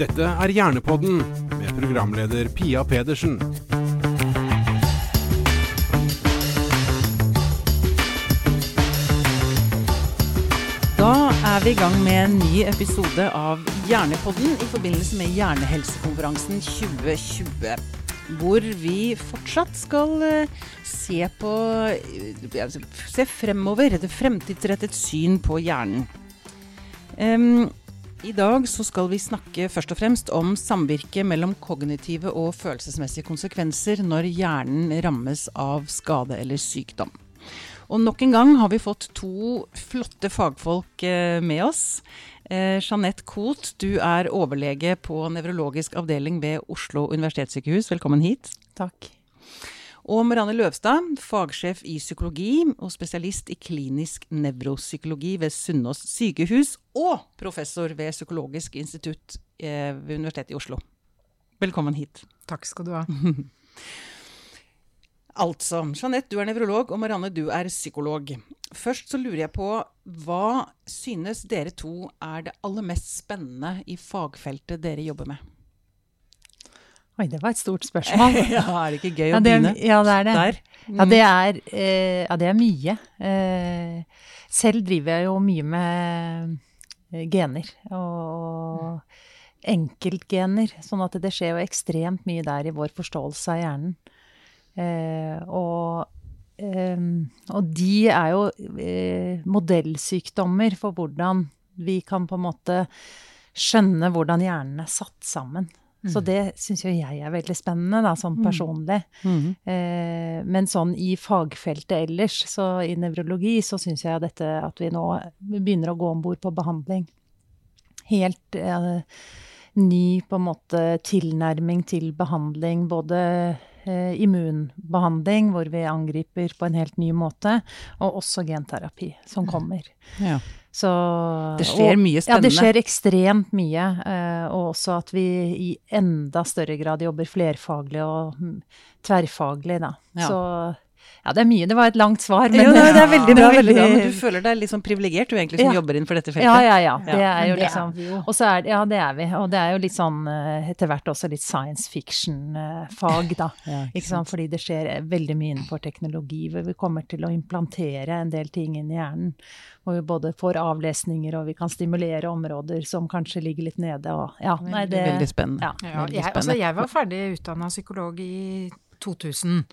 Dette er Hjernepodden med programleder Pia Pedersen. Da er vi i gang med en ny episode av Hjernepodden i forbindelse med Hjernehelsekonferansen 2020. Hvor vi fortsatt skal eh, se på eh, altså, Se fremover. Et fremtidsrettet syn på hjernen. Em, I dag så skal vi snakke først og fremst om samvirket mellom kognitive og følelsesmessige konsekvenser når hjernen rammes av skade eller sykdom. Og nok en gang har vi fått to flotte fagfolk eh, med oss. Eh, Jeanette Koht, du er overlege på nevrologisk avdeling ved Oslo universitetssykehus. Velkommen hit. Takk. Og Marianne Løvstad, fagsjef i psykologi og spesialist i klinisk nevropsykologi ved Sunnaas sykehus, og professor ved Psykologisk institutt eh, ved Universitetet i Oslo. Velkommen hit. Takk skal du ha. Altså, Jeanette, du er nevrolog, og Marianne, du er psykolog. Først så lurer jeg på, hva synes dere to er det aller mest spennende i fagfeltet dere jobber med? Oi, det var et stort spørsmål. ja, er det ikke gøy å begynne ja, det er det. der? Ja, det er, eh, ja, det er mye. Eh, selv driver jeg jo mye med eh, gener og enkeltgener, sånn at det skjer jo ekstremt mye der i vår forståelse av hjernen. Eh, og, eh, og de er jo eh, modellsykdommer for hvordan vi kan på en måte skjønne hvordan hjernen er satt sammen. Så det syns jo jeg er veldig spennende, da, sånn personlig. Mm. Eh, men sånn i fagfeltet ellers, så i nevrologi, så syns jeg dette at vi nå begynner å gå om bord på behandling. Helt eh, ny på en måte tilnærming til behandling. Både eh, immunbehandling, hvor vi angriper på en helt ny måte, og også genterapi som kommer. Ja. Så, Det skjer mye Ja, det skjer ekstremt mye. eh, og også at vi i enda større grad jobber flerfaglig og mm, tverrfaglig, da. Ja. Så ja, det er mye. Det var et langt svar, men jo, det, det er veldig bra. veldig bra. Men du føler deg litt sånn privilegert, du egentlig, som Ja. jobber innenfor dette feltet. Ja, ja, ja. Det er jo liksom vi jo. Og så er det, ja, det er vi. Og det er jo litt sånn eh, etter hvert også litt science fiction-fag, da. Ja, ikke sant? Fordi det skjer eh, veldig mye innenfor teknologi, hvor vi kommer til å implantere en del ting inn i hjernen. Hvor vi både får avlesninger, og vi kan stimulere områder som kanskje ligger litt nede. Og, ja, nei, det, Veldig spennende. Ja. Ja, Veldig jeg, altså, jeg var ferdig utdanna psykolog i 2000.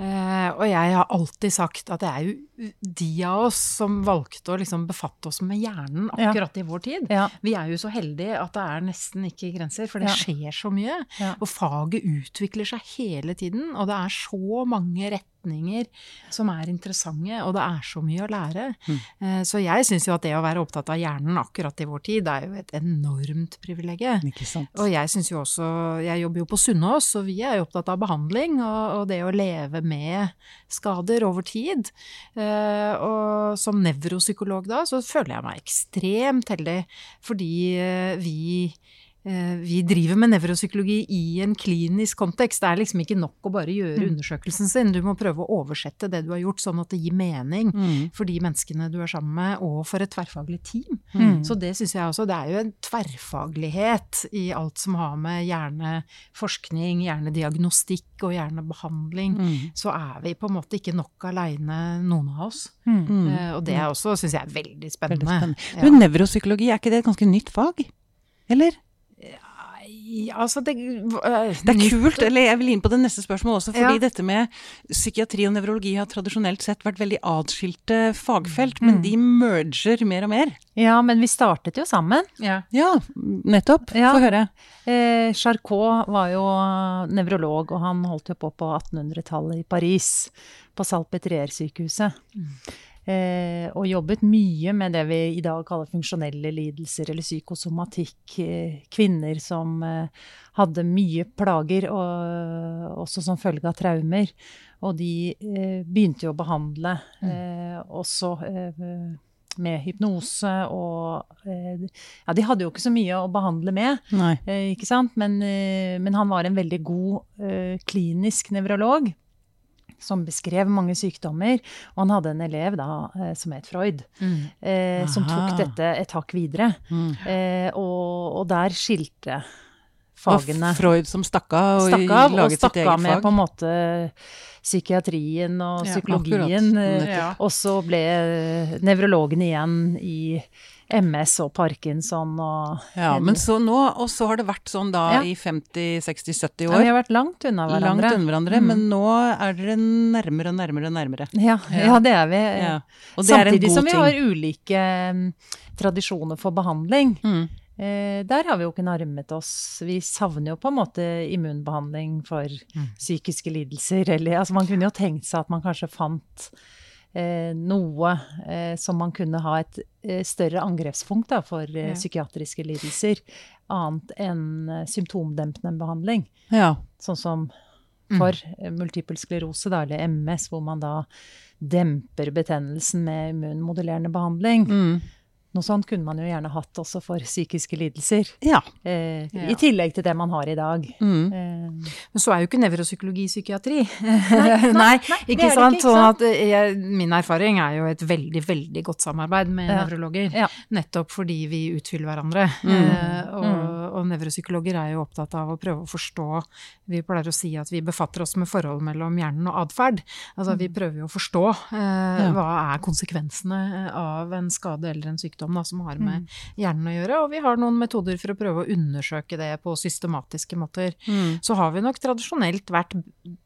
Eh, og jeg har alltid sagt at det er jo de av oss som valgte å liksom befatte oss med hjernen Ja. akkurat i vår tid. Ja. Vi er jo så heldige at det er nesten ikke grenser, for det Ja. skjer så mye. Ja. Og faget utvikler seg hele tiden, og det er så mange retninger som er interessante, og det er så mye å lære. Mm. Eh, så jeg syns jo at det å være opptatt av hjernen akkurat i vår tid, det er jo et enormt privilegium. Og jeg synes jo også Jeg jobber jo på Sunnaas, og vi er jo opptatt av behandling og, og det å leve med skader over tid. Eh, og som nevropsykolog da, så føler jeg meg ekstremt heldig, fordi eh, vi vi driver med nevropsykologi i en klinisk kontekst. Det er liksom ikke nok å bare gjøre undersøkelsen sin. Du må prøve å oversette det du har gjort, sånn at det gir mening Mm. for de menneskene du er sammen med, og for et tverrfaglig team. Mm. Så det syns jeg også. Det er jo en tverrfaglighet i alt som har med hjerneforskning, hjernediagnostikk og hjernebehandling. Mm. Så er vi på en måte ikke nok aleine, noen av oss. Mm. Eh, og det er også syns jeg er veldig spennende. Veldig spennende. Ja. Men nevropsykologi, er ikke det et ganske nytt fag? Eller? Ja, altså det, eh, Det er kult, eller jeg vil inn på det neste spørsmålet også, fordi Ja. dette med psykiatri og nevrologi har tradisjonelt sett vært veldig atskilte fagfelt, men Mm. de merger mer og mer. ja, men vi startet jo sammen. Ja. Ja, nettopp. Ja. Få høre. Eh, Charcot var jo nevrolog, og han holdt jo på på 1800-tallet i Paris, på Salpetrier-sykehuset. Eh, og jobbet mye med det vi i dag kaller funksjonelle lidelser, eller psykosomatikk. Eh, kvinner som eh, hadde mye plager, og, også som følge av traumer. Og de eh, begynte jo å behandle eh, også eh, med hypnose og eh, Ja, de hadde jo ikke så mye å behandle med. Nei. Eh, ikke sant? Men, eh, men han var en veldig god eh, klinisk nevrolog. Som beskrev mange sykdommer. Og han hadde en elev da eh, som het Freud, eh, som tok dette et hakk videre. Mm. Eh, og, og der skilte fagene. Og Freud som stakk av og stakk av, og laget sitt stakk eget med på en måte psykiatrien og psykologien. eh, Ja. Og så ble nevrologene igjen i MS og Parkinson og Ja, men så nå, og så har det vært sånn da Ja. i 50-60-70 ja, år. Vi har vært langt unna hverandre. Langt unna hverandre, Mm. men nå er dere nærmere og nærmere og nærmere. Ja, ja, det er vi. Ja. Det er en Samtidig god som vi ting. har ulike mm, tradisjoner for behandling. Mm. Eh, der har vi jo ikke nærmet oss Vi savner jo på en måte immunbehandling for Mm. psykiske lidelser. Eller, altså man kunne jo tenkt seg at man kanskje fant noe eh, som man kunne ha et eh, større angrepspunkt da, for eh, Ja. psykiatriske lidelser. Annet enn eh, symptomdempende behandling. Ja. Sånn som for mm. multiple sklerose, da, eller MS, hvor man da demper betennelsen med immunmodulerende behandling. Mm. Noe sånt kunne man jo gjerne hatt også for psykiske lidelser. ja. Eh, Ja. I tillegg til det man har i dag. Mm. Eh, Men så er jo ikke nevropsykologi psykiatri. nei, nei, nei ikke sant? ikke, ikke Sånn at jeg, min erfaring er jo et veldig, veldig godt samarbeid med Ja. nevrologer. Ja. Nettopp fordi vi utfyller hverandre. Mm. Eh, og, Mm. Og nevropsykologer er jo opptatt av å prøve å forstå Vi pleier å si at vi befatter oss med forhold mellom hjernen og atferd. Altså vi prøver jo å forstå eh, hva er konsekvensene av en skade eller en sykdom da, som har med hjernen å gjøre. Og vi har noen metoder for å prøve å undersøke det på systematiske måter. Mm. Så har vi nok tradisjonelt vært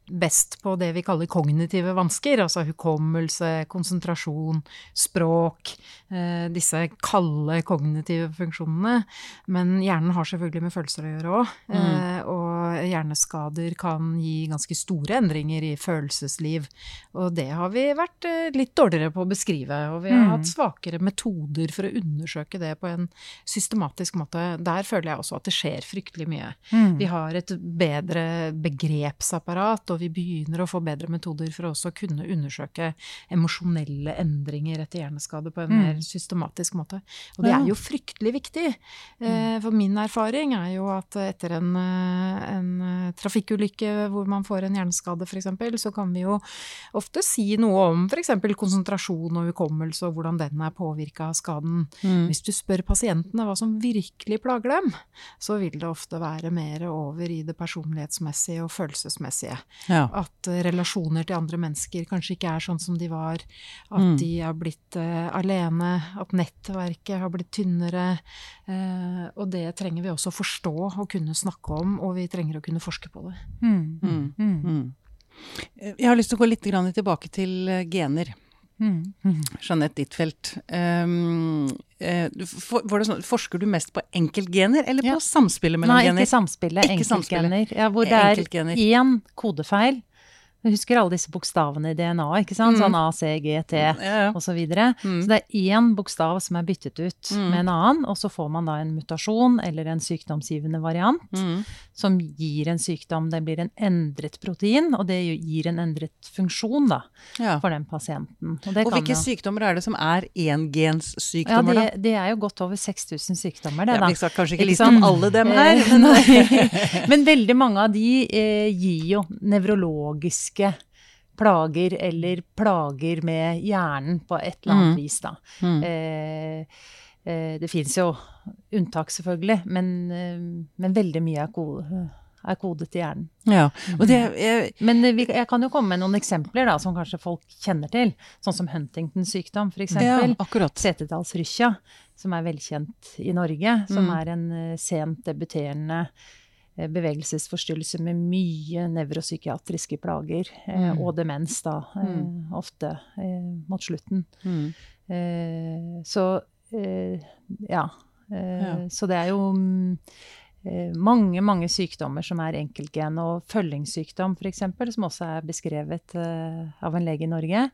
best på det vi kaller kognitive vansker, altså hukommelse, konsentrasjon, språk, eh, disse kalde kognitive funksjonene. Men hjernen har selvfølgelig med følelser å gjøre òg, eh, og hjerneskader kan gi ganske store endringer i følelsesliv. Og det har vi vært eh, litt dårligere på å beskrive, og vi har Mm. hatt svakere metoder for å undersøke det på en systematisk måte. Der føler jeg også at det skjer fryktelig mye. mm. Vi har et bedre begrepsapparat, og vi begynner å få bedre metoder for å også kunne undersøke emosjonelle endringer etter hjerneskade på en Mm. mer systematisk måte. Og det er jo fryktelig viktig. Eh, For min erfaring er jo at etter en, eh, en eh, trafikkulykke hvor man får en hjerneskade f.eks., så kan vi jo ofte si noe om f.eks. konsentrasjon og hukommelse og hvordan den er påvirka av skaden. Mm. Hvis du spør pasientene hva som virkelig plager dem, så vil det ofte være mer over i det personlighetsmessige og følelsesmessige. Ja. At eh, relasjoner til andre mennesker kanskje ikke er sånn som de var. At Mm. de har blitt uh, alene. At nettverket har blitt tynnere. Uh, og det trenger vi også å forstå og kunne snakke om, og vi trenger å kunne forske på det. Mm. Mm. Mm. Mm. Jeg har lyst til å gå litt grann tilbake til gener. Mm. Jeanette Dittfeldt. Um, eh, for, sånn, forsker du mest på enkeltgener, eller på Ja. samspillet mellom Nei, gener? samspillet. Ikke samspillet. Enkeltgener. Ja, hvor det er én kodefeil. Du husker alle disse bokstavene i DNA, ikke sant? Mm. Sånn A, C, G, T Ja, ja. og så videre. Mm. Så det er én bokstav som er byttet ut Mm. med en annen, og så får man da en mutasjon eller en sykdomsgivende variant Mm. som gir en sykdom. Det blir en endret protein, og det gir en endret funksjon da, Ja. for den pasienten. Og, Og hvilke jo- sykdommer er det som er ja, engenssykdommer, det, det er jo godt over 6000 sykdommer, det da? da. Ja, kanskje ikke Ikke liste sant? om alle dem Eh, her. Men, Men veldig mange av de eh, gir jo nevrologiske plager eller plager med hjernen på et eller annet Mm. vis, da. Mm. Eh, eh, det fins jo unntak, selvfølgelig, men, eh, men veldig mye er, ko er kodet i hjernen. ja. Det jeg, Men eh, vi, jeg kan jo komme med noen eksempler da, som kanskje folk kjenner til. Sånn som Huntingtons sykdom, f.eks. Ja. Setedalsrykkja, som er velkjent i Norge. Som Mm. er en eh, sent debuterende eh, bevegelsesforstyrrelse med mye nevropsykiatriske plager. eh, Mm. Og demens, da. eh, Mm. Ofte eh, mot slutten. Mm. Eh, så eh, ja. Eh, Ja. Så det er jo mm, eh, mange, mange sykdommer som er enkeltgen, og følgingssykdom f.eks., som også er beskrevet eh, av en lege i Norge.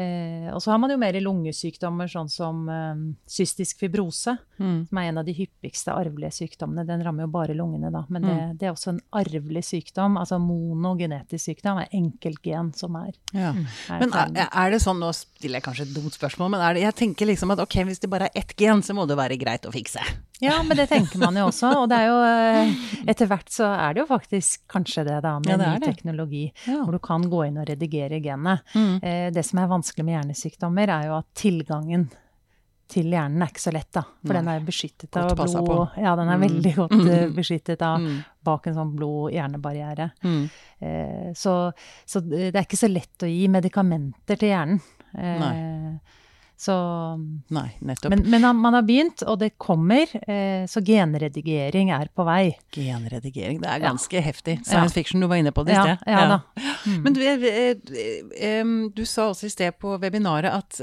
Eh, og så har man jo mer lungesykdommer, sånn som eh, cystisk fibrose, Mm. som er en av de hyppigste arvelige sykdommene. Den rammer jo bare lungene, da. Men det, det er også en arvelig sykdom. Altså monogenetisk sykdom er enkeltgen som er, Ja. er Men er, er det sånn, nå stiller jeg kanskje et dumt spørsmål, men er det, jeg tenker liksom at ok, hvis det bare er ett gen, så må det være greit å fikse. Ja, men det tenker man jo også. Og det er jo eh, Etter hvert så er det jo faktisk kanskje det, da, med Ja, ny teknologi. Ja. Hvor du kan gå inn og redigere genet. Mm. Eh, Det som er vanskelig med hjernesykdommer, er jo at tilgangen til hjernen er ikke så lett, da. For Nei. den er beskyttet Godt av blod. På. Ja, den er Mm. veldig godt eh, Mm. beskyttet av Mm. bak en sånn blod-hjernebarriere. Mm. Eh, Så, så det er ikke så lett å gi medikamenter til hjernen. Eh, Så Nei, nettopp. men, men man har begynt, og det kommer. eh, Så genredigering er på vei. Genredigering, det er Ja. ganske heftig. Ja. Science fiction, du var inne på det i Ja, sted. ja da. Mm. Men du, eh, eh, du sa også i sted på webinaret at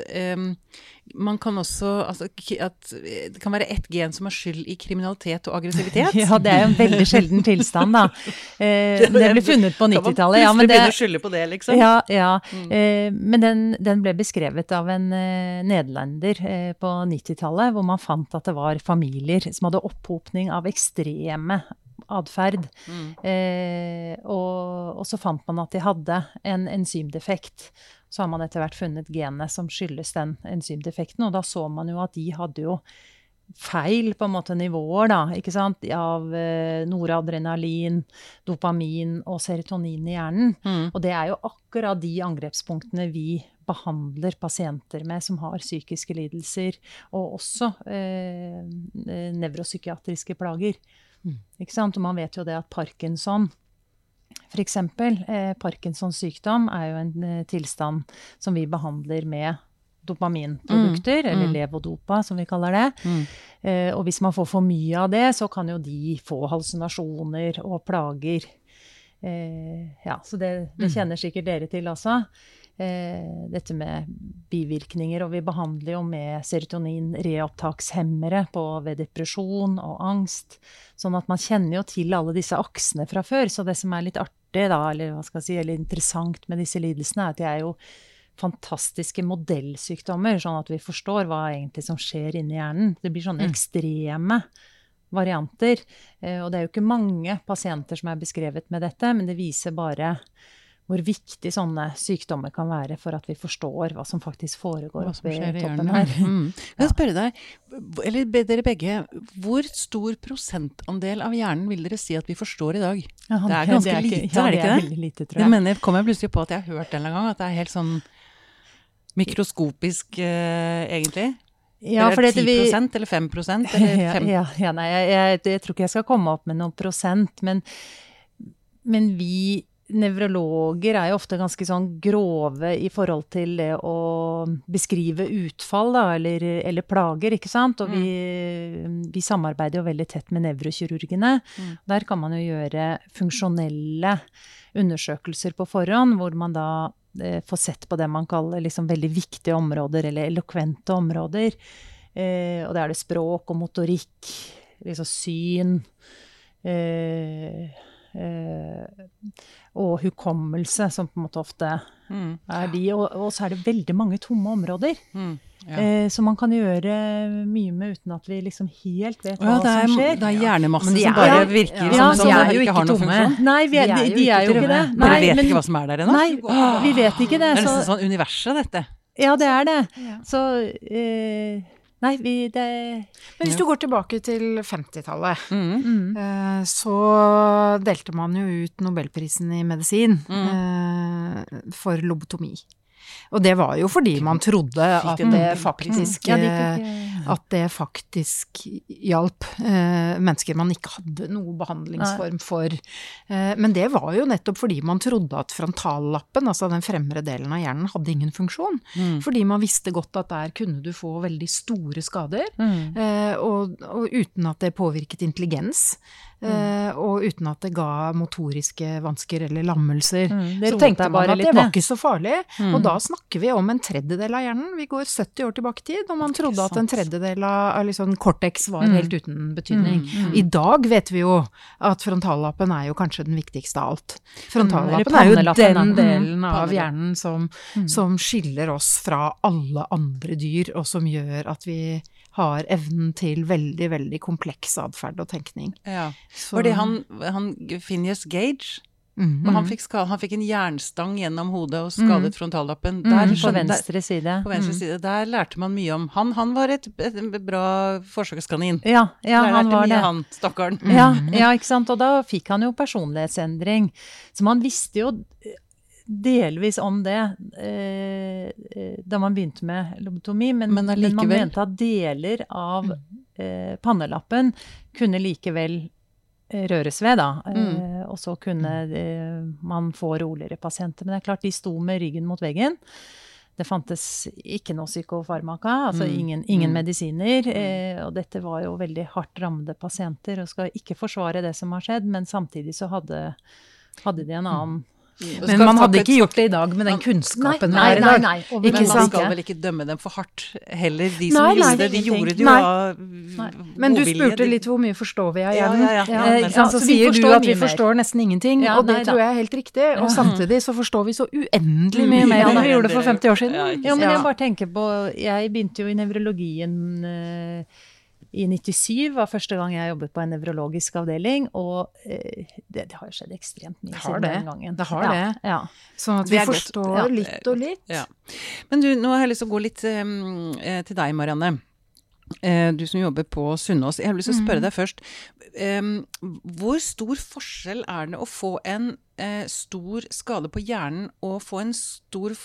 man kan også altså, At eh, det kan være ett gen som har skyld i kriminalitet og aggressivitet. Ja, det er jo en veldig sjelden tilstand, da. Eh, det ble funnet på 90-tallet. Ja, men det, å skylde på det, liksom? ja, ja. Mm. Eh, men den, den ble beskrevet av en eh, nederlender eh, på 90-tallet, hvor man fant at det var familier som hadde opphopning av ekstreme atferd. Mm. Eh, og, og så fant man at de hadde en enzymdefekt. Så har man etter hvert funnet genene som skyldes den enzymdefekten, og da så man jo at de hadde jo feil på en måte nivåer, da, ikke sant, av eh, noradrenalin, dopamin og serotonin i hjernen. Mm. Og det er jo akkurat de angrepspunktene vi behandler pasienter med som har psykiske lidelser, og også eh, eh, nevropsykiatriske plager. Mm. Ikke sant? Og man vet jo det at parkinson for eksempel, eh, Parkinsons sykdom er jo en eh, tilstand som vi behandler med dopaminprodukter, Mm, eller mm. levodopa som vi kaller det. Mm. Eh, og hvis man får for mye av det, så kan jo de få hallusinasjoner og plager. Eh, ja, så det, det Mm. kjenner sikkert dere til også. Eh, dette med bivirkninger, og vi behandler jo med serotonin-reopptakshemmere på, ved depresjon og angst. Sånn at man kjenner jo til alle disse aksene fra før. Så det som er litt artig, da, eller hva skal jeg si, eller interessant med disse lidelsene, er at de er jo fantastiske modellsykdommer, sånn at vi forstår hva egentlig som skjer inni hjernen. Det blir sånne Mm. ekstreme varianter. Eh, og det er jo ikke mange pasienter som er beskrevet med dette, men det viser bare hvor viktig sånne sykdommer kan være for at vi forstår hva som faktisk foregår Hva som skjer i toppen her. Mm. Kan jeg spørre deg, eller dere begge, hvor stor prosentandel av hjernen vil dere si at vi forstår i dag? Ja, Det er ganske lite, ja, er det ikke det? lite, tror Jeg Det mener, kommer jeg plutselig på at jeg har hørt en gang, at det er helt sånn mikroskopisk, uh, egentlig? Ja, eller er 10 vi- eller 5 prosent, eller 5 ja, ja, nei, jeg, jeg, jeg tror ikke jeg skal komme opp med noen prosent, men, men vi nevrologer er jo ofte ganske sånn grove i forhold til det å beskrive utfall, da, eller, eller plager, ikke sant. Og vi, vi samarbeider jo veldig tett med nevrokirurgene. Mm. Der kan man jo gjøre funksjonelle undersøkelser på forhånd, hvor man da eh, får sett på det man kaller liksom veldig viktige områder, eller elokvente områder. Eh, og da er det språk og motorikk, liksom syn eh, eh, og hukommelse, som på en måte ofte Mm, er de. Og, og så er det veldig mange tomme områder. mm, ja. Eh, som man kan gjøre mye med uten at vi liksom helt vet hva ja, er, som skjer. det er hjernemassen Men de som bare virker ja, som ja, som de er ikke har noen tomme. funksjon. Nei, vi er, de, de er jo ikke det. Dere vet men- ikke hva som er der ennå? Nei, vi vet ikke det. Det er nesten sånn universet, dette. ja, det er det. Så eh, Nei, vi det Men hvis du går tilbake til 50-tallet, Mm. mm. eh, så delte man jo ut nobelprisen i medisin eh, for lobotomi. Og det var jo fordi man trodde at det faktisk de eh, eh, at det faktisk hjalp eh, mennesker man ikke hadde noe behandlingsform for. Men det var jo nettopp fordi man trodde at frontallappen, altså den fremre delen av hjernen, hadde ingen funksjon. Mm. Fordi man visste godt at der kunne du få veldig store skader, mm. eh, og, og uten at det påvirket intelligens. Eh, og uten at det ga motoriske vansker eller lammelser. Mm, det Så tenkte jeg bare at det var ikke så farlig. Mm. Og da snakker vi om en tredjedel av hjernen. Vi går 70 år tilbake i tid, og man trodde at en tredjedel av, liksom cortex var Mm. helt uten betydning. Mm, mm. I dag vet vi jo at frontallappen er jo kanskje den viktigste av alt. Frontallappen er jo den delen Mm, av hjernen som, Mm. som skiller oss fra alle andre dyr, og som gjør at vi har evnen til veldig, veldig kompleks atferd og tenkning. Ja. Så- Fordi han, han Phineas Gage Mhm. Men han fikk, skade, han fikk en jernstang gjennom hodet og skadet frontallappen. Mm, Der, på venstre side. på venstre Mm. side. Der lærte man mye om Han, han var et, et bra forsøkskanin. Ja, ja Der han var mye, det. han, stakkaren. Ja, ja, ikke sant. Og da fikk han jo personlighetsendring. Så man visste jo delvis om det eh, eh, da man begynte med lobotomi, men, Men men, man mente at deler av eh, pannelappen kunne likevel eh, røres ved, da. Eh, og så kunne man få roligere pasienter. Men det er klart, de sto med ryggen mot veggen. Det fantes ikke noe psykofarmaka, altså Mm. ingen, ingen Mm. medisiner. Eh, og dette var jo veldig hardt rammede pasienter, og skal ikke forsvare det som har skjedd, men samtidig så hadde, hadde de en annen Men man hadde ikke gjort det i dag med den kunnskapen vi nei, har i nei, dag. nei, Men man skal vel ikke dømme dem for hardt heller, de som Nei, nei, gjorde det. De gjorde det jo Nei. av Men du spurte litt hvor mye forstår vi av Ja, hjernen. ja, ja. Ja, Eh? Ja, Så så sier du at vi forstår nesten ingenting, Ja, og det nei tror jeg er helt riktig. Og samtidig så forstår vi så uendelig mye Mye mer enn vi gjorde for 50 år siden. Ja, men jeg bare tenker på Jeg begynte jo i nevrologien eh, i 97, var første gang jeg jobbet på en nevrologisk avdeling, og eh, det, det har jo skjedd ekstremt mye siden det. den gangen. Det har ja, det. Ja. Sånn at vi, vi godt. forstår Ja. litt og litt. Ja. Men du, nå har jeg lyst til å gå litt eh, til deg, Marianne. Eh, du som jobber på Sunnaas. Jeg har lyst til å spørre deg først. em, hvor stor forskjell er det å få en stor skade på hjernen og få en stor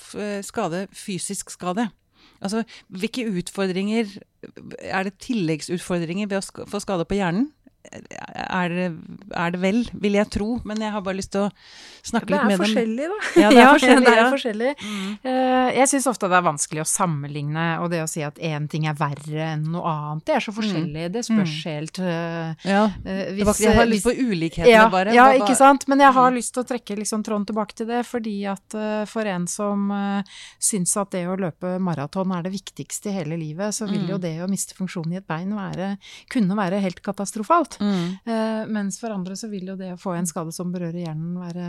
skade, fysisk skade? Altså, hvilke utfordringer Er det tilleggsutfordringer ved å få skade på hjernen? Er det, er det vel, vil jeg tro, men jeg har bare lyst til å snakke litt er med dem. forskjellig, da. Ja, det er forskjellig, det er ja. forskjellig. Eh, Jeg syns ofte det er vanskelig å sammenligne, og det å si at én ting er verre enn noe annet, det er så forskjellig. Det spørs helt uh, Ja. hvis, Det var, jeg har lyst på ulikhetene, ja, bare. Ja, ikke sant. Men jeg har lyst til å trekke liksom tråden tilbake til det, fordi at uh, for en som uh, syns at det å løpe maraton er det viktigste i hele livet, så vil Mm. jo det å miste funksjonen i et bein være, kunne være helt katastrofalt. Mm. Eh, mens for andre så vil jo det å få en skade som berører hjernen være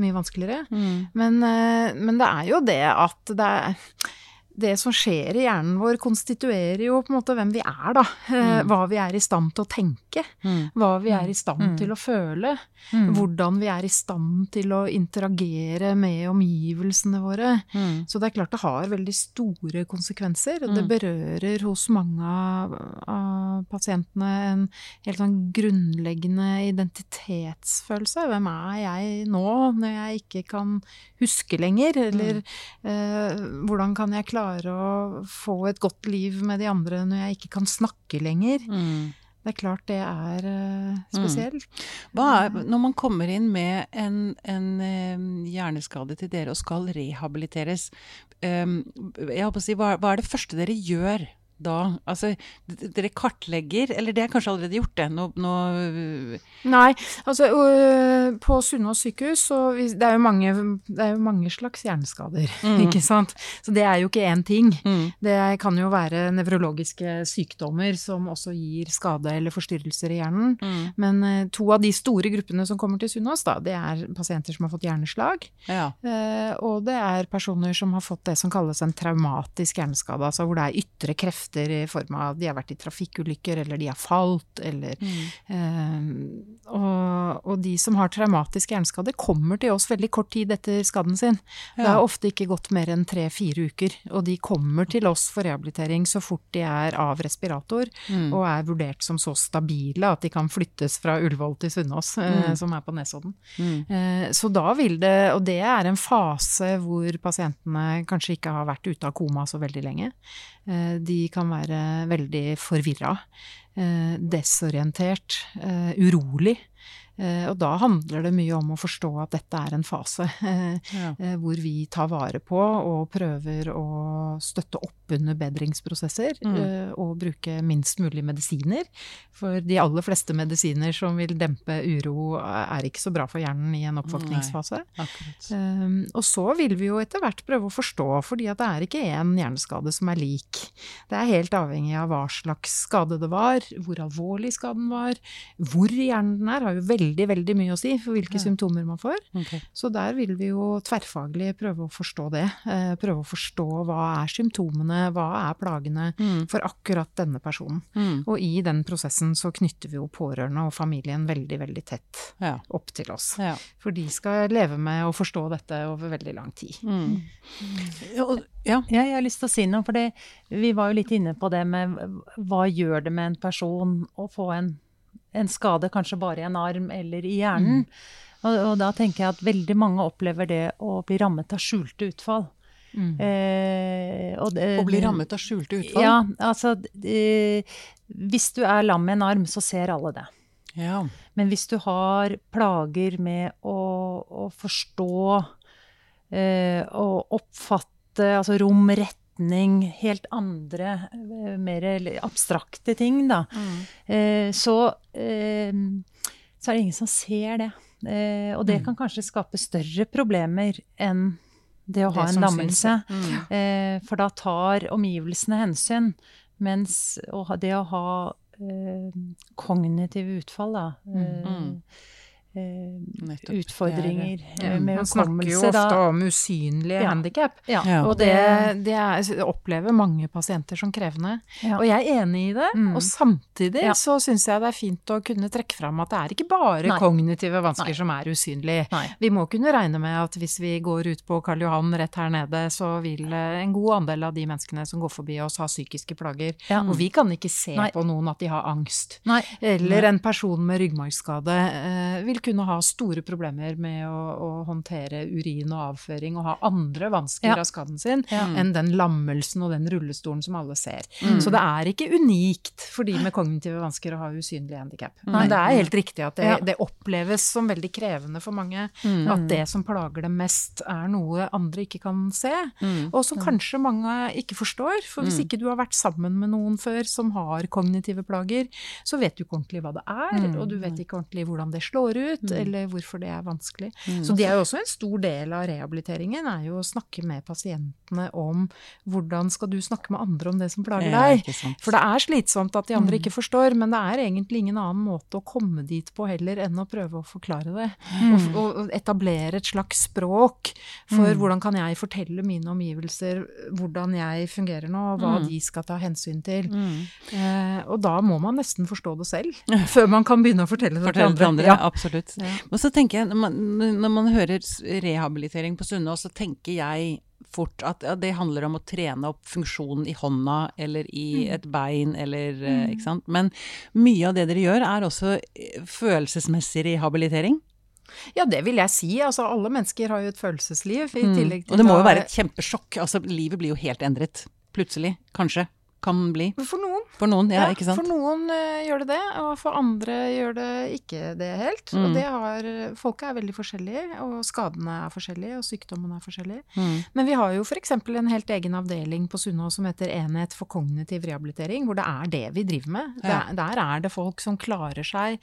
mye vanskeligere. Mm. Men, eh, men det er jo det at det er det som skjer i hjernen vår, konstituerer jo på en måte hvem vi er, da. Eh, Mm. Hva vi er i stand til å tenke. Mm. Hva vi er i stand Mm. til å føle. Mm. Hvordan vi er i stand til å interagere med omgivelsene våre. Mm. Så det er klart det har veldig store konsekvenser. og Det Mm. berører hos mange av, pasientene en helt sånn grunnleggende identitetsfølelse. Hvem er jeg nå, når jeg ikke kan huske lenger? Eller eh, hvordan kan jeg klare å få et godt liv med de andre når jeg ikke kan snakke lenger? Mm. Det er klart det er eh, spesielt. Hva er, når man kommer inn med en, en eh, hjerneskade til dere og skal rehabiliteres, um, si, hva, hva er det første dere gjør da? Altså, dere kartlegger, eller det er kanskje allerede gjort det? Nå, nå Nei, altså øh, på Sunnaas sykehus så det er, jo mange, det er jo mange slags hjerneskader, Mm. ikke sant? Så det er jo ikke én ting. mm. Det kan jo være nevrologiske sykdommer som også gir skade eller forstyrrelser i hjernen. Mm. Men øh, to av de store gruppene som kommer til Sunnaas, da, det er pasienter som har fått hjerneslag. Ja. Eh, og det er personer som har fått det som kalles en traumatisk hjerneskade, altså hvor det er ytre krefter i form av at de har vært i trafikkulykker, eller de har falt, eller Mm. Eh, og, og de som har traumatisk hjerneskade, kommer til oss veldig kort tid etter skaden sin. Det har ofte ikke gått mer enn tre-fire uker, og de kommer til oss for rehabilitering så fort de er av respirator Mm. og er vurdert som så stabile at de kan flyttes fra Ullevål til Sunnaas, eh, Mm. som er på Nesodden. Mm. Eh, Så da vil det, og det er en fase hvor pasientene kanskje ikke har vært ute av koma så veldig lenge. Eh, De kan være veldig forvirra, eh, desorientert, eh, urolig. Eh, Og da handler det mye om å forstå at dette er en fase eh, Ja. eh, hvor vi tar vare på og prøver å støtte opp under bedringsprosesser Mm. eh, og bruke minst mulig medisiner. For de aller fleste medisiner som vil dempe uro, er ikke så bra for hjernen i en oppvåkningsfase. Og så vil vi jo etter hvert prøve å forstå, fordi at det er ikke én hjerneskade som er lik. Det er helt avhengig av hva slags skade det var, hvor alvorlig skaden var, hvor i hjernen den er, har jo veldig veldig, veldig mye å si for hvilke Ja. symptomer man får. Okay. Så der vil vi jo tverrfaglig prøve å forstå det. Eh, prøve å forstå hva er symptomene, hva er plagene Mm. for akkurat denne personen. Mm. Og i den prosessen så knytter vi jo pårørende og familien veldig, veldig tett Ja. opp til oss. ja. For de skal leve med å forstå dette over veldig lang tid. Mm. Og- Ja. Ja, jeg har lyst til å si noe, for vi var jo litt inne på det med hva gjør det med en person å få en, en skade, kanskje bare i en arm eller i hjernen. Og, og da tenker jeg at veldig mange opplever det å bli rammet av skjulte utfall. Eh, og det- Å bli rammet av skjulte utfall? Ja, altså eh, Hvis du er lam med en arm, så ser alle det. Ja. Men hvis du har plager med å, å forstå eh, og oppfatte altså rom, retning, helt andre, eh, mer abstrakte ting, da, eh, så, eh, så er det ingen som ser det. Eh, og det Mm. kan kanskje skape større problemer enn det å ha Det en lammelse. Mm. Eh, for da tar omgivelsene hensyn. Mens det å ha eh, kognitive utfall, da eh, Mm. Eh, Nettopp. Utfordringer Det eh, med Man snakker jo ofte da. om usynlige Ja. handikap. Ja, Ja. Og det, det er, opplever mange pasienter som krevende. ja. Og jeg er enig i det. Mm. Og samtidig Ja. så syns jeg det er fint å kunne trekke fram at det er ikke bare Nei. kognitive vansker Nei. som er usynlige. Nei. Vi må kunne regne med at hvis vi går ut på Karl Johan rett her nede, så vil eh, en god andel av de menneskene som går forbi oss, ha psykiske plager. Ja. Og vi kan ikke se Nei. på noen at de har angst. Nei. Eller en person med ryggmargskade eh, vil kunne ha store problemer med å, å håndtere urin og avføring og ha andre vansker Ja. av skaden sin Ja. enn den lammelsen og den rullestolen som alle ser. Mm. Så det er ikke unikt for de med kognitive vansker å ha usynlig handikap. Men det er helt riktig at det, Ja. det oppleves som veldig krevende for mange Mm. at det som plager dem mest, er noe andre ikke kan se. Mm. Og som kanskje mange ikke forstår. For hvis Mm. ikke du har vært sammen med noen før som har kognitive plager, så vet du ikke ordentlig hva det er, Mm. og du vet ikke ordentlig hvordan det slår ut, Mm. eller hvorfor det er vanskelig. Mm. Så det er jo også en stor del av rehabiliteringen, er jo å snakke med pasientene om hvordan skal du snakke med andre om det som plager deg. For det er slitsomt at de andre Mm. ikke forstår, men det er egentlig ingen annen måte å komme dit på heller enn å prøve å forklare det. Mm. Og, og, etablere et slags språk for Mm. hvordan kan jeg fortelle mine omgivelser hvordan jeg fungerer nå, og hva de skal ta hensyn til. Eh, og da må man nesten forstå det selv, før man kan begynne å fortelle det fortelle til andre. andre. Ja. Absolutt. Ja. Og så tenker jeg, når man, når man hører rehabilitering på Sunnaas, så tenker jeg fort at ja, det handler om å trene opp funksjonen i hånda eller i et bein eller mm. Ikke sant. Men mye av det dere gjør, er også eh, følelsesmessig rehabilitering. ja, det vil jeg si. Altså, alle mennesker har jo et følelsesliv, i tillegg til Mm. Og det må jo være et kjempesjokk. Altså, livet blir jo helt endret. Plutselig. Kanskje. Kan bli. For noen. For noen, ja, ikke sant. For noen uh, gjør det det, og for andre gjør det ikke det helt. Mm. Og det har Folket er veldig forskjellige, og skadene er forskjellige, og sykdommene er forskjellige. Mm. Men vi har jo f.eks. en helt egen avdeling på Sunnaas som heter Enhet for kognitiv rehabilitering, hvor det er det vi driver med. Ja. Der, der er det folk som klarer seg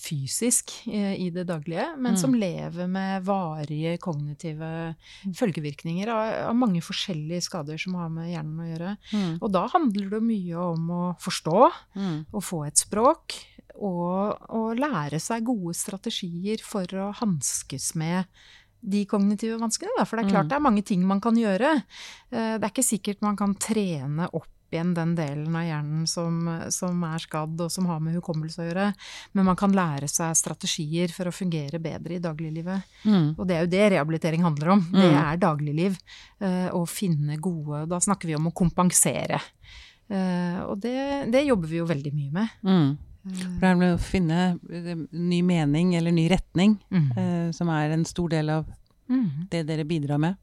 fysisk uh, i det daglige, men Mm. som lever med varige kognitive følgevirkninger av, av mange forskjellige skader som har med hjernen å gjøre. Mm. Og da handler det mye om å forstå, Mm. å få et språk, og, og lære seg gode strategier for å hanskes med de kognitive vanskene. Da. For det er klart Mm. det er mange ting man kan gjøre. Eh, Det er ikke sikkert man kan trene opp igjen den delen av hjernen som, som er skadd og som har med hukommelse å gjøre, men man kan lære seg strategier for å fungere bedre i dagliglivet. Mm. Og det er jo det rehabilitering handler om. Det Mm. er dagligliv. eh, Å finne gode Da snakker vi om å kompensere. Eh, Og det, det jobber vi jo veldig mye med. Mm. Eh, For det er med å finne eh, ny mening eller ny retning, Mm. som er en stor del av Mm. det dere bidrar med.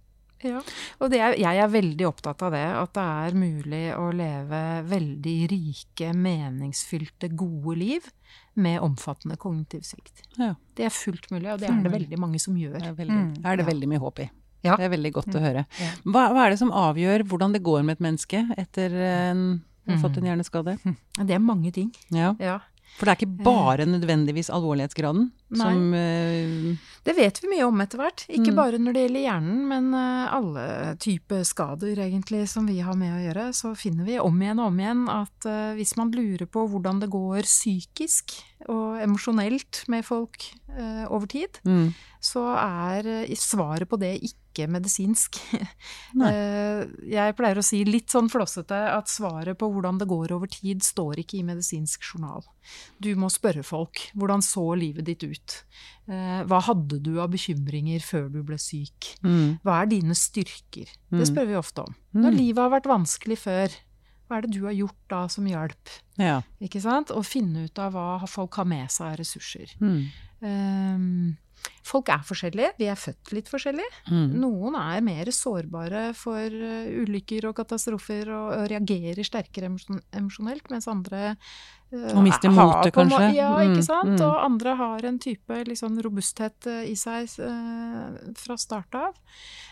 Ja, og det er, jeg er veldig opptatt av det, at det er mulig å leve veldig rike, meningsfylte, gode liv med omfattende kognitiv svikt. Ja. Det er fullt mulig, og det er det veldig mange som gjør. Det er, veldig, Mm. er det veldig mye håp i. Ja. Det er veldig godt å høre. Hva, hva er det som avgjør hvordan det går med et menneske etter en, å ha fått en Mm. hjerneskade? Det er mange ting. Ja. Ja. For det er ikke bare nødvendigvis alvorlighetsgraden Nei. som uh, Det vet vi mye om etter hvert. Ikke Mm. bare når det gjelder hjernen, men uh, alle typer skader egentlig som vi har med å gjøre. Så finner vi om igjen og om igjen at uh, hvis man lurer på hvordan det går psykisk og emosjonelt med folk eh, over tid, mm. så er eh, svaret på det ikke medisinsk. Nei. Eh, Jeg pleier å si litt sånn flåsete at svaret på hvordan det går over tid, står ikke i medisinsk journal. Du må spørre folk. Hvordan så livet ditt ut? Eh, Hva hadde du av bekymringer før du ble syk? Mm. Hva er dine styrker? Mm. Det spør vi ofte om. Mm. Når livet har vært vanskelig før, hva er det du har gjort da som hjelp? Ja. Ikke sant? Og finne ut av hva folk har med seg av ressurser. Mm. Ehm, folk er forskjellige. Vi er født litt forskjellige. Mm. Noen er mer sårbare for eh, ulykker og katastrofer og, og reagerer sterkere emosjonelt, mens andre eh, Og mister motet, kanskje. Ja, Mm, ikke sant. mm. Og andre har en type sånn robusthet eh, i seg eh, fra start av.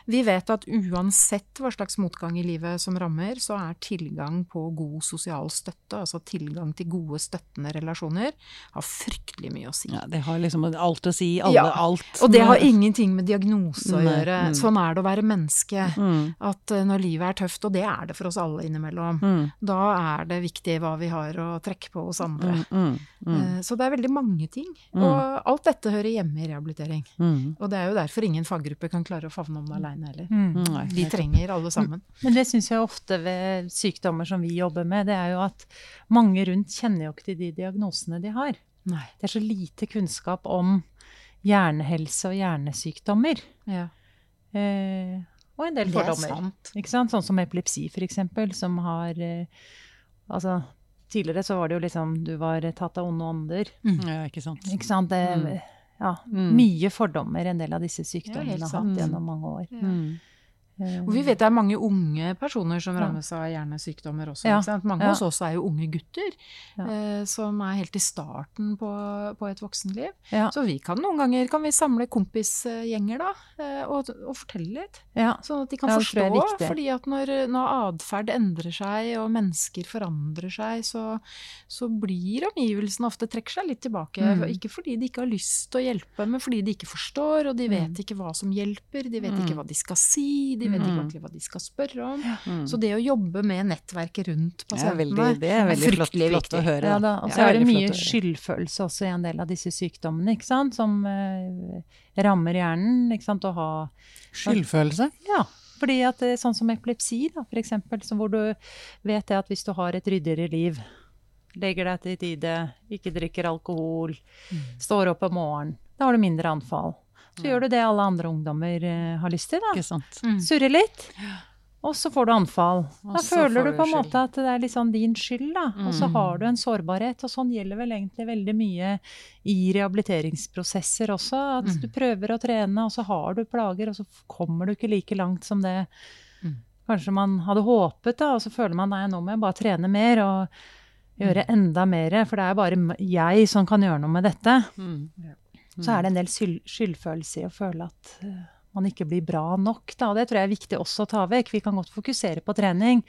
Vi vet at uansett hva slags motgang i livet som rammer, så er tilgang på god sosial støtte, altså tilgang til gode støttende relasjoner, har fryktelig mye å si. ja, det har liksom alt å si. Alle, Ja, alt. Og det har ingenting med diagnose å gjøre. mm. Sånn er det å være menneske. mm. At eh, når livet er tøft, og det er det for oss alle innimellom, Mm. da er det viktig hva vi har å trekke på hos andre. Mm. Mm. Mm. Eh, Så det er veldig mange ting. Mm. Og alt dette hører hjemme i rehabilitering. Mm. Og det er jo derfor ingen faggruppe kan klare å favne om det aleine heller. Mm. Vi trenger alle sammen. Men det syns jeg ofte ved sykdommer som vi jobber med, det er jo at mange rundt kjenner jo ikke til de diagnosene de har. Nei. Det er så lite kunnskap om hjernehelse og hjernesykdommer. Ja. Eh, og en del Det er fordommer. sant. Ikke sant? Sånn som epilepsi, eksempel, som har eh, Altså, tidligere så var det jo liksom Du var tatt av onde ånder. Ja, ikke sant. Ikke sant? Det, Mm. Ja, Mm. mye fordommer en del av disse sykdommene ja, har hatt gjennom mange år. Ja. Mm. Eh, Og vi vet det er mange unge personer som rammes av hjernesykdommer også. Ja. Mange Ja. hos oss er jo unge gutter Ja. eh, som er helt i starten på, på et voksenliv. Så vi kan noen ganger kan vi samle kompisgjenger da, eh, og, og fortelle litt. ja. Sånn at de kan forstå. fordi at når, når atferd endrer seg, og mennesker forandrer seg, så, så blir omgivelsene ofte trekker seg litt tilbake. Mm. Ikke fordi de ikke har lyst til å hjelpe, men fordi de ikke forstår, og de vet Mm. ikke hva som hjelper. De vet Mm. ikke hva de skal si, de vet ikke Mm. ordentlig hva de skal spørre om. Mm. Så det å jobbe med nettverket rundt er pasientene ja, det er veldig flott, fryktelig flott å høre. Ja, da. Og Ja, så er det mye flott skyldfølelse også i en del av disse sykdommene, ikke sant? som eh, rammer hjernen. Ikke sant? Å ha Skyldfølelse? Ja. Fordi at det er sånn som epilepsi, da, for eksempel, hvor du vet at hvis du har et ryddigere liv, legger deg til tide, ikke drikker alkohol, står opp om morgenen, da har du mindre anfall. Så gjør du det alle andre ungdommer eh, har lyst til, da. Ikke sant. Mm. Surre litt. Og så får du anfall. Da så føler du på en måte at det er liksom din skyld, da. Og så Mm. har du en sårbarhet. Og sånn gjelder vel egentlig veldig mye i rehabiliteringsprosesser også. At Mm. du prøver å trene, og så har du plager, og så kommer du ikke like langt som det Mm. kanskje man hadde håpet, da. Og så føler man nei, nå må jeg bare trene mer og gjøre enda mer, for det er bare jeg som kan gjøre noe med dette. Mm. Så er det en del skyldfølelse i å føle at eh, man ikke blir bra nok. Da. Det tror jeg er viktig også å ta vekk. Vi kan godt fokusere på trening,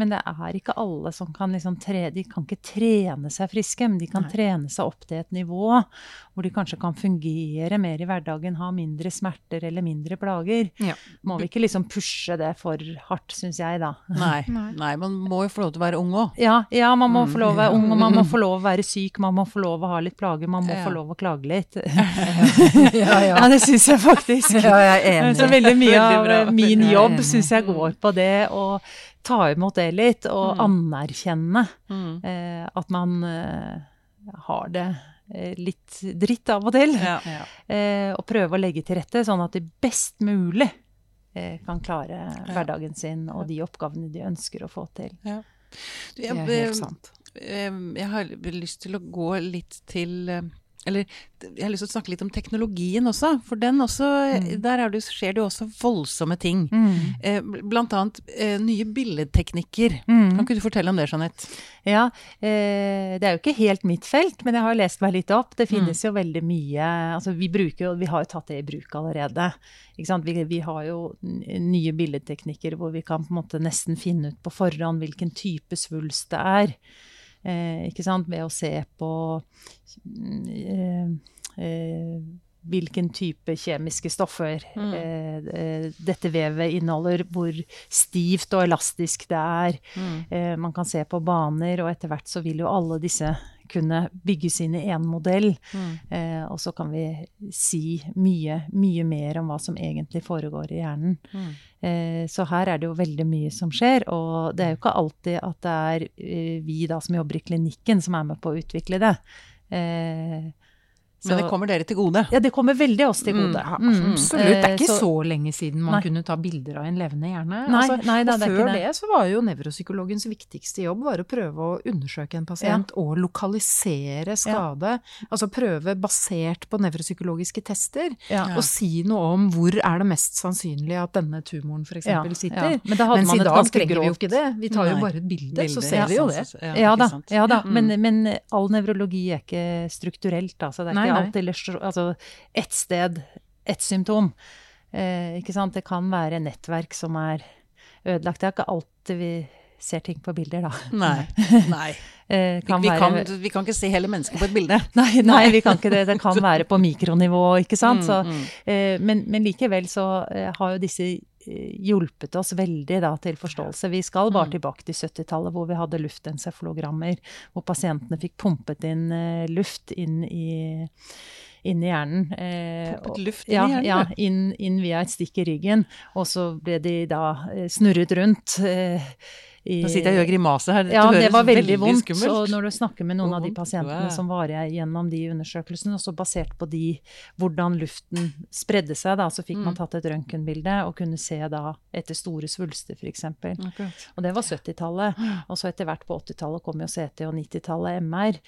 men det er ikke alle som kan liksom tre, De kan ikke trene seg friske, men de kan Nei. trene seg opp til et nivå hvor de kanskje kan fungere mer i hverdagen, ha mindre smerter eller mindre plager. Ja. Må vi ikke liksom pushe det for hardt, syns jeg, da. Nei. Nei. Man må jo få lov til å være ung òg. Ja, ja, man må Mm. få lov å være ung, og man må få lov å være syk, man må få lov å ha litt plager, man må Ja. få lov å klage litt. Ja, ja. Det syns jeg faktisk. Ja, jeg er enig. Så veldig mye av min jobb syns jeg går på det å ta imot det litt, og Mm. anerkjenne Mm. eh, at man eh, har det eh, litt dritt av og til. Ja. Ja. Eh, og prøve å legge til rette sånn at de best mulig eh, kan klare hverdagen sin og de oppgavene de ønsker å få til. Du, Det er helt sant. eh, jeg har lyst til å gå litt til eh, Eller jeg har lyst til å snakke litt om teknologien også, for den også Mm. Der er det, skjer det jo også voldsomme ting. Eh, Blant annet eh, nye billedteknikker. Mm. Kan ikke du fortelle om det, Jeanette? Ja, eh, det er jo ikke helt mitt felt, men jeg har lest meg litt opp. Det finnes Mm. jo veldig mye altså vi, bruker vi har jo tatt det i bruk allerede. Vi, vi har jo nye billedteknikker hvor vi kan på en måte nesten finne ut på forhånd hvilken type svulst det er. Eh, ikke sant? Ved å se på mm, eh, eh, hvilken type kjemiske stoffer Mm. eh, eh, dette vevet inneholder, hvor stivt og elastisk det er. Mm. Eh, man kan se på baner, og etter hvert så vil jo alle disse kunne bygges inn i én modell. Mm. Eh, og så kan vi si mye, mye mer om hva som egentlig foregår i hjernen. Mm. Eh, så her er det jo veldig mye som skjer, og det er jo ikke alltid at det er eh, vi da som jobber i klinikken som er med på å utvikle det. Eh, Men det kommer dere til gode. Ja, det kommer veldig oss til Mm, gode. Ja, Mm. absolutt. Det er ikke så- så, lenge siden man Nei. kunne ta bilder av en levende hjerne. Nei, Altså, nei da, og det før det. så var jo nevropsykologens viktigste jobb var å prøve å undersøke en pasient og lokalisere skade. Altså prøve basert på nevropsykologiske tester, Ja. og si noe om hvor er det mest sannsynlig at denne tumoren f.eks. Ja, sitter. ja. Men da hadde Mens man i dag trenger vi jo ikke det. Vi tar jo bare et bilde, så ser ja, vi jo det. Ja da, ja da. Mm. Men, men all nevrologi er ikke strukturelt, altså. Det er ikke nei. alltid altså, ett sted, ett symptom. Eh, ikke sant? Det kan være nettverk som er ødelagt. Det er ikke alltid vi ser ting på bilder, da. Nei. Nei. Eh, Vi, kan vi, være- kan, vi kan ikke se hele mennesket på et bilde. Nei, nei, vi kan ikke det. Det kan være på mikronivå, ikke sant. Mm, Så, mm. eh, men, men likevel så eh, har jo disse hjulpet oss veldig da, til forståelse. Vi skal bare Mm. tilbake til 70-tallet, hvor vi hadde luftencefalogrammer, hvor pasientene fikk pumpet inn eh, luft inn i, inn i hjernen. Eh, Pumpet luft inn ja, i hjernen, Ja, inn, inn via et stikk i ryggen. Og så ble de da eh, snurret rundt. Eh, i, Nå sitter jeg og gjør grimase her. ja, det var veldig, vondt. skummelt. Og når du snakker med noen av de pasientene som var gjennom de undersøkelsene, og så basert på de, hvordan luften spredde seg, da, så fikk man Mm. tatt et røntgenbilde og kunne se da etter store svulster, f.eks. Okay. Og det var 70-tallet. Og så etter hvert på 80-tallet kom jo CT og 90-tallet MR.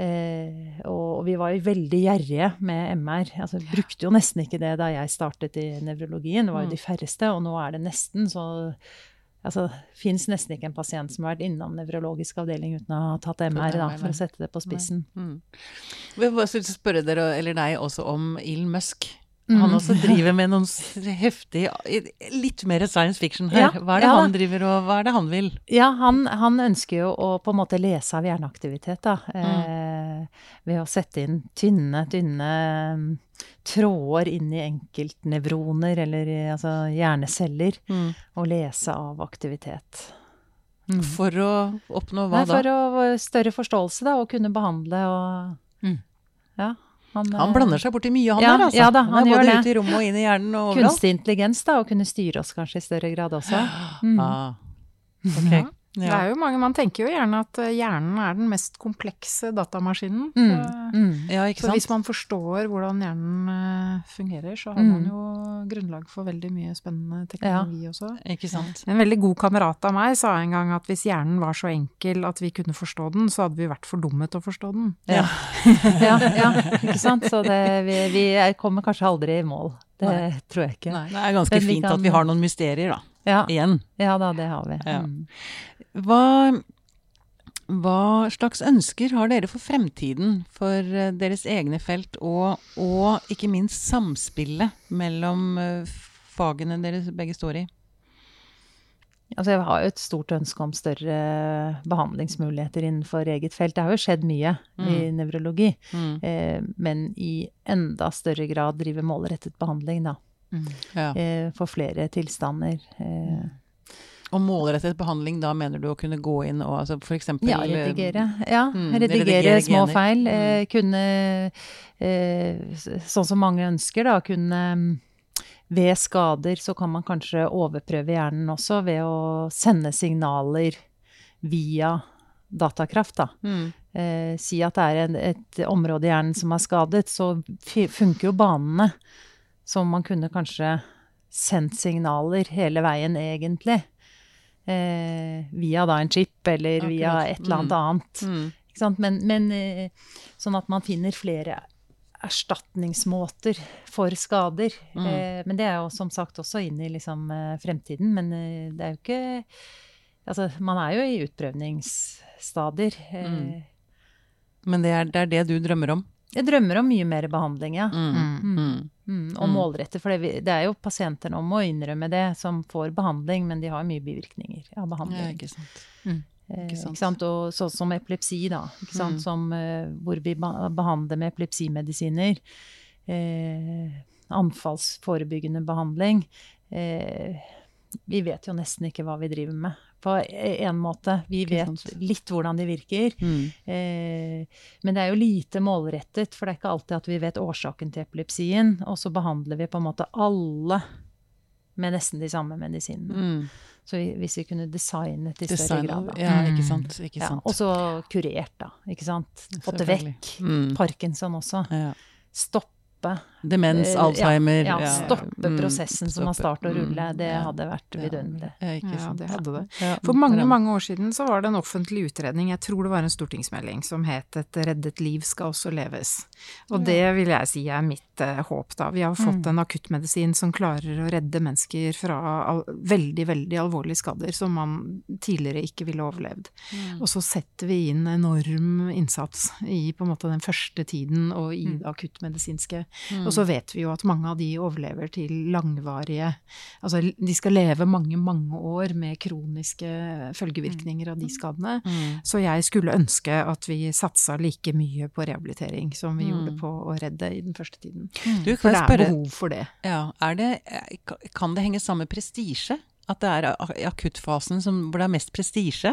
Eh, og vi var jo veldig gjerrige med MR. Altså, vi brukte jo nesten ikke det da jeg startet i nevrologien. Det var jo Mm. de færreste, og nå er det nesten så Altså, fins nesten ikke en pasient som har vært innom nevrologisk avdeling uten å ha tatt MR, da, for å sette det på spissen. Mm. Jeg vil bare spørre dere, eller deg også, om Elon Musk. Mm. Han også driver med noen heftig Litt mer science fiction her. Hva er det ja. han driver og hva er det han vil? Ja, han, han ønsker jo å på en måte lese av hjerneaktivitet, da. Mm. Eh, ved å sette inn tynne, tynne mm, tråder inn i enkeltnevroner, eller altså hjerneceller, og lese av aktivitet. Mm. For å oppnå hva Nei, for da? å større forståelse, da, og kunne behandle og Mm. Ja. Han, Han eh, blander seg borti mye, han Ja, der, altså. ja da, han er gjør både det. ute i rommet og inn i hjernen og overalt. Kunstig intelligens, da, og kunne styre oss kanskje i større grad også. Mm. Ah, Ja. Det er jo mange, Man tenker jo gjerne at eh, hjernen er den mest komplekse datamaskinen. Mm. Så- Mm. ja, ikke Så hvis man forstår hvordan hjernen eh, fungerer, så har Mm. man jo grunnlag for veldig mye spennende teknologi også. Ikke sant? En veldig god kamerat av meg sa en gang at hvis hjernen var så enkel at vi kunne forstå den, så hadde vi vært for dumme til å forstå den. Ja. ja, ja, ikke sant. Så det, vi, vi er- kommer kanskje aldri i mål. Det Nei. tror jeg ikke. Nei, det er ganske fint kan- at vi har noen mysterier, da. Ja, Igjen. ja da, det har vi. Ja. Mm. Hva, hva slags ønsker har dere for fremtiden, for eh, deres egne felt, og, og ikke minst samspillet mellom eh, fagene dere begge står i? Altså, jeg har jo et stort ønske om større behandlingsmuligheter innenfor eget felt. Det har jo skjedd mye i nevrologi, eh, men i enda større grad drive målrettet behandling, da. Ja. Eh, for flere tilstander. Eh, Og målrettet behandling, da mener du å kunne gå inn og altså for eksempel Ja, redigere. Ja, Mm, redigere, redigere små gener. feil. Mm. Eh, kunne, eh, sånn som mange ønsker, da, kunne mm, Ved skader så kan man kanskje overprøve hjernen også ved å sende signaler via datakraft, da. Mm. Eh, si at det er en, et område i hjernen som er skadet, så funker jo banene. Så man kunne kanskje sendt signaler hele veien, egentlig. Eh, via da en chip, eller via et eller annet Mm. annet. Mm. Men, men eh, sånn at man finner flere erstatningsmåter for skader. Mm. Eh, men det er jo som sagt også inn i liksom, eh, fremtiden. Men eh, det er jo ikke Altså, man er jo i utprøvningsstadier. Eh, Mm. Men det er, det er det du drømmer om? Jeg drømmer om mye mer behandling, ja. Mm. Mm. Mm, og Mm. målrette. For det, det er jo pasientene om å innrømme det, som får behandling, men de har mye bivirkninger av Ja, behandling. ikke sant. Eh, Ikke sant. ikke sant? Og sånn som epilepsi, da. Mm. Som, eh, hvor vi behandler med epilepsimedisiner. Eh, anfallsforebyggende behandling. Eh, vi vet jo nesten ikke hva vi driver med. På en måte. Vi vet litt hvordan de virker. Mm. Eh, men det er jo lite målrettet, for det er ikke alltid at vi vet årsaken til epilepsien. Og så behandler vi på en måte alle med nesten de samme medisinene. Mm. Så hvis vi kunne designet i større Design grad, da. Ja, ikke Mm. sant. Ikke Ja, og så kurert, da. Ikke sant. Fått det vekk. Mm. Parkinson også. Ja. Stoppe. Demens, eh, ja, Alzheimer Ja, ja. stoppe Mm. prosessen som har startet å rulle. Mm. Det Ja. hadde vært Ja. vidunderlig. Ja, Ja, det hadde det. For mange, mange år siden så var det en offentlig utredning, jeg tror det var en stortingsmelding, som het 'Et reddet liv skal også leves'. Og det vil jeg si er mitt uh, håp, da. Vi har fått en akuttmedisin som klarer å redde mennesker fra al veldig, veldig alvorlige skader som man tidligere ikke ville overlevd. Og så setter vi inn enorm innsats i på en måte den første tiden og i det akuttmedisinske. Og så vet vi jo at mange av de overlever til langvarige Altså de skal leve mange, mange år med kroniske følgevirkninger av de skadene. Mm. Så jeg skulle ønske at vi satsa like mye på rehabilitering som vi Mm. gjorde på å redde i den første tiden. Du, For det er spørre behov for det. ja, er det, Kan det henge sammen med prestisje? At det er akuttfasen som, hvor det er mest prestisje?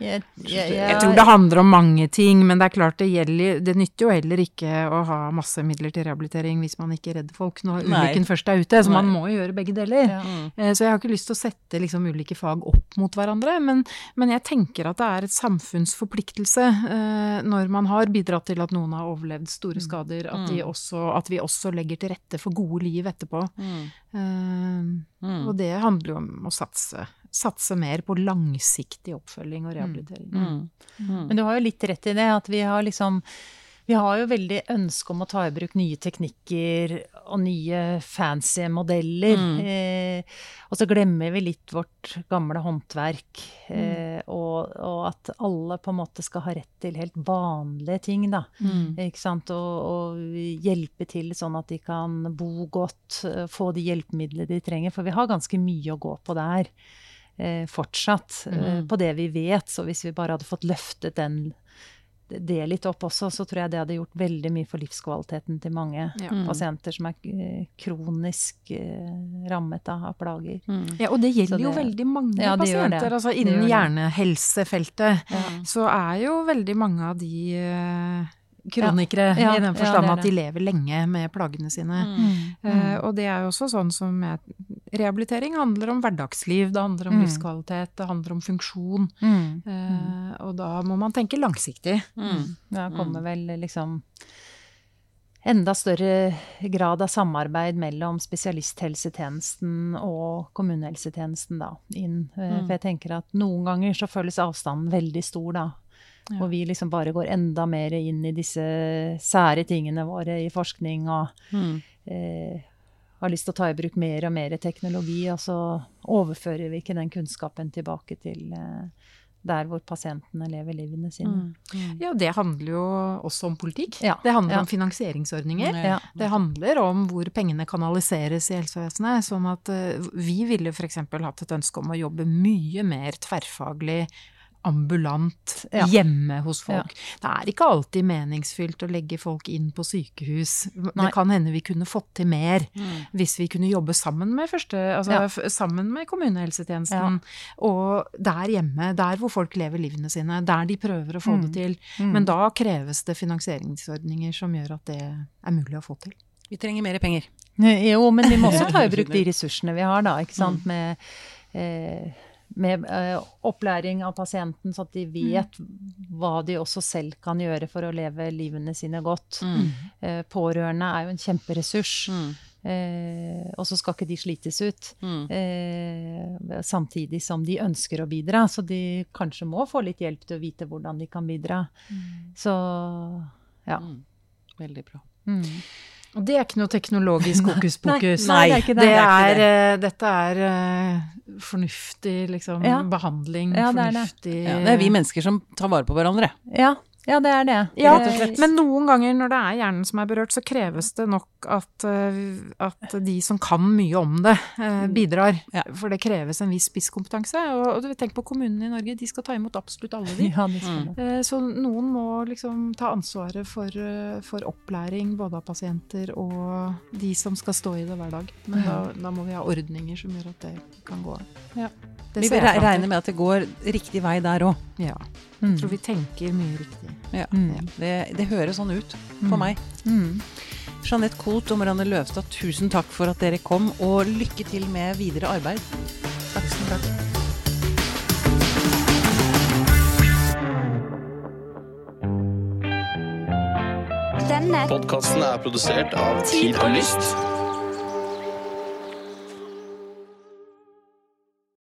Og- Jeg, Jeg tror det handler om mange ting, men det er klart det gjelder Det nytter jo heller ikke å ha masse midler til rehabilitering hvis man ikke redder folk når ulykken først er ute, så man må jo gjøre begge deler. Ja. Mm. Eh, Så jeg har ikke lyst til å sette liksom ulike fag opp mot hverandre, men, men jeg tenker at det er et samfunnsforpliktelse eh, når man har bidratt til at noen har overlevd store skader, at, de også, at vi også legger til rette for gode liv etterpå. Mm. Eh, Mm. Og det handler jo om å satse, satse mer på langsiktig oppfølging og rehabilitering. Mm. Mm. Men du har jo litt rett i det, at vi har liksom vi har jo veldig ønske om å ta i bruk nye teknikker og nye fancy modeller. Mm. Eh, og så glemmer vi litt vårt gamle håndverk. Eh, og, og at alle på en måte skal ha rett til helt vanlige ting, da. Mm. Ikke sant? Og, og hjelpe til sånn at de kan bo godt, eh, få de hjelpemidlene de trenger. For vi har ganske mye å gå på der fortsatt, eh, Mm. på det vi vet. Så hvis vi bare hadde fått løftet den, det litt opp også, så tror jeg det hadde gjort veldig mye for livskvaliteten til mange Ja. Mm. pasienter som er eh, kronisk eh, rammet av, plager. Mm. Ja, og det gjelder det, jo veldig mange Ja, det. pasienter. Altså innen det. hjernehelsefeltet så er jo veldig mange av de eh, kronikere Ja, i den ja, forstand det er at de lever lenge med plagene sine. Mm. Uh, og det er jo også sånn som jeg, Rehabilitering handler om hverdagsliv, det handler om Mm. livskvalitet, det handler om funksjon. Mm. Uh, og da må man tenke langsiktig. Mm. Ja, kommer vel liksom enda større grad av samarbeid mellom spesialisthelsetjenesten og kommunehelsetjenesten da, inn. Eh, Mm. For jeg tenker at noen ganger så føles avstanden veldig stor, da. Ja. Og vi liksom bare går enda mer inn i disse sære tingene våre i forskning og Mm. eh, har lyst til å ta i bruk mer og mer teknologi, og så overfører vi ikke den kunnskapen tilbake til eh, der hvor pasientene lever livene sine. Mm. Mm. Ja, det handler jo også om politikk. Ja, Det handler ja. om finansieringsordninger. Ja. Det handler om hvor pengene kanaliseres i helsevesenet. Sånn at eh, vi ville f.eks. hatt et ønske om å jobbe mye mer tverrfaglig ambulant Ja. hjemme hos folk. Det er ikke alltid meningsfylt å legge folk inn på sykehus. Nei. Det kan hende vi kunne fått til mer Mm. hvis vi kunne jobbe sammen med, første, altså, Ja. f- sammen med kommunehelsetjenesten. Og der hjemme, der hvor folk lever livene sine, der de prøver å få Mm. det til. Mm. Men da kreves det finansieringsordninger som gjør at det er mulig å få til. Vi trenger mer penger. Jo, men vi må også ta i bruk de ressursene vi har, da. Ikke sant? Med, eh, med eh, opplæring av pasienten, så at de vet hva de også selv kan gjøre for å leve livene sine godt. Mm. Eh, pårørende er jo en kjemperessurs. Mm. Eh, og så skal ikke de slites ut. Mm. Eh, samtidig som de ønsker å bidra. Så de kanskje må få litt hjelp til å vite hvordan de kan bidra. Så ja. Mm. Veldig bra. Og det er ikke noe teknologisk hokus pokus. Nei, det er ikke det. Det Det er er, ikke eh, dette er uh, fornuftig liksom, Ja. behandling, Ja, det er det. Ja, det er vi mennesker som tar vare på hverandre. Ja, Ja, det er det. Ja, rett og slett. men noen ganger når det er hjernen som er berørt, så kreves det nok at, eh, at de som kan mye om det, eh, bidrar. Ja. For det kreves en viss spisskompetanse. Og, og tenk på kommunene i Norge, de skal ta imot absolutt alle de. Ja, Mm. Eh, Så noen må liksom ta ansvaret for, for opplæring både av pasienter og de som skal stå i det hver dag. Men da, da må vi ha ordninger som gjør at det kan gå. Ja. Det Vi regner med at det går riktig vei der òg. Ja. Mm. Jeg tror vi tenker mye riktig. Ja. Mm. Det, det høres sånn ut for Mm. meg. Mm. Jeanette Koht og Marianne Løvstad, tusen takk for at dere kom, og lykke til med videre arbeid. Takk skal du ha. Denne Podkasten er produsert av Tid og Lyst.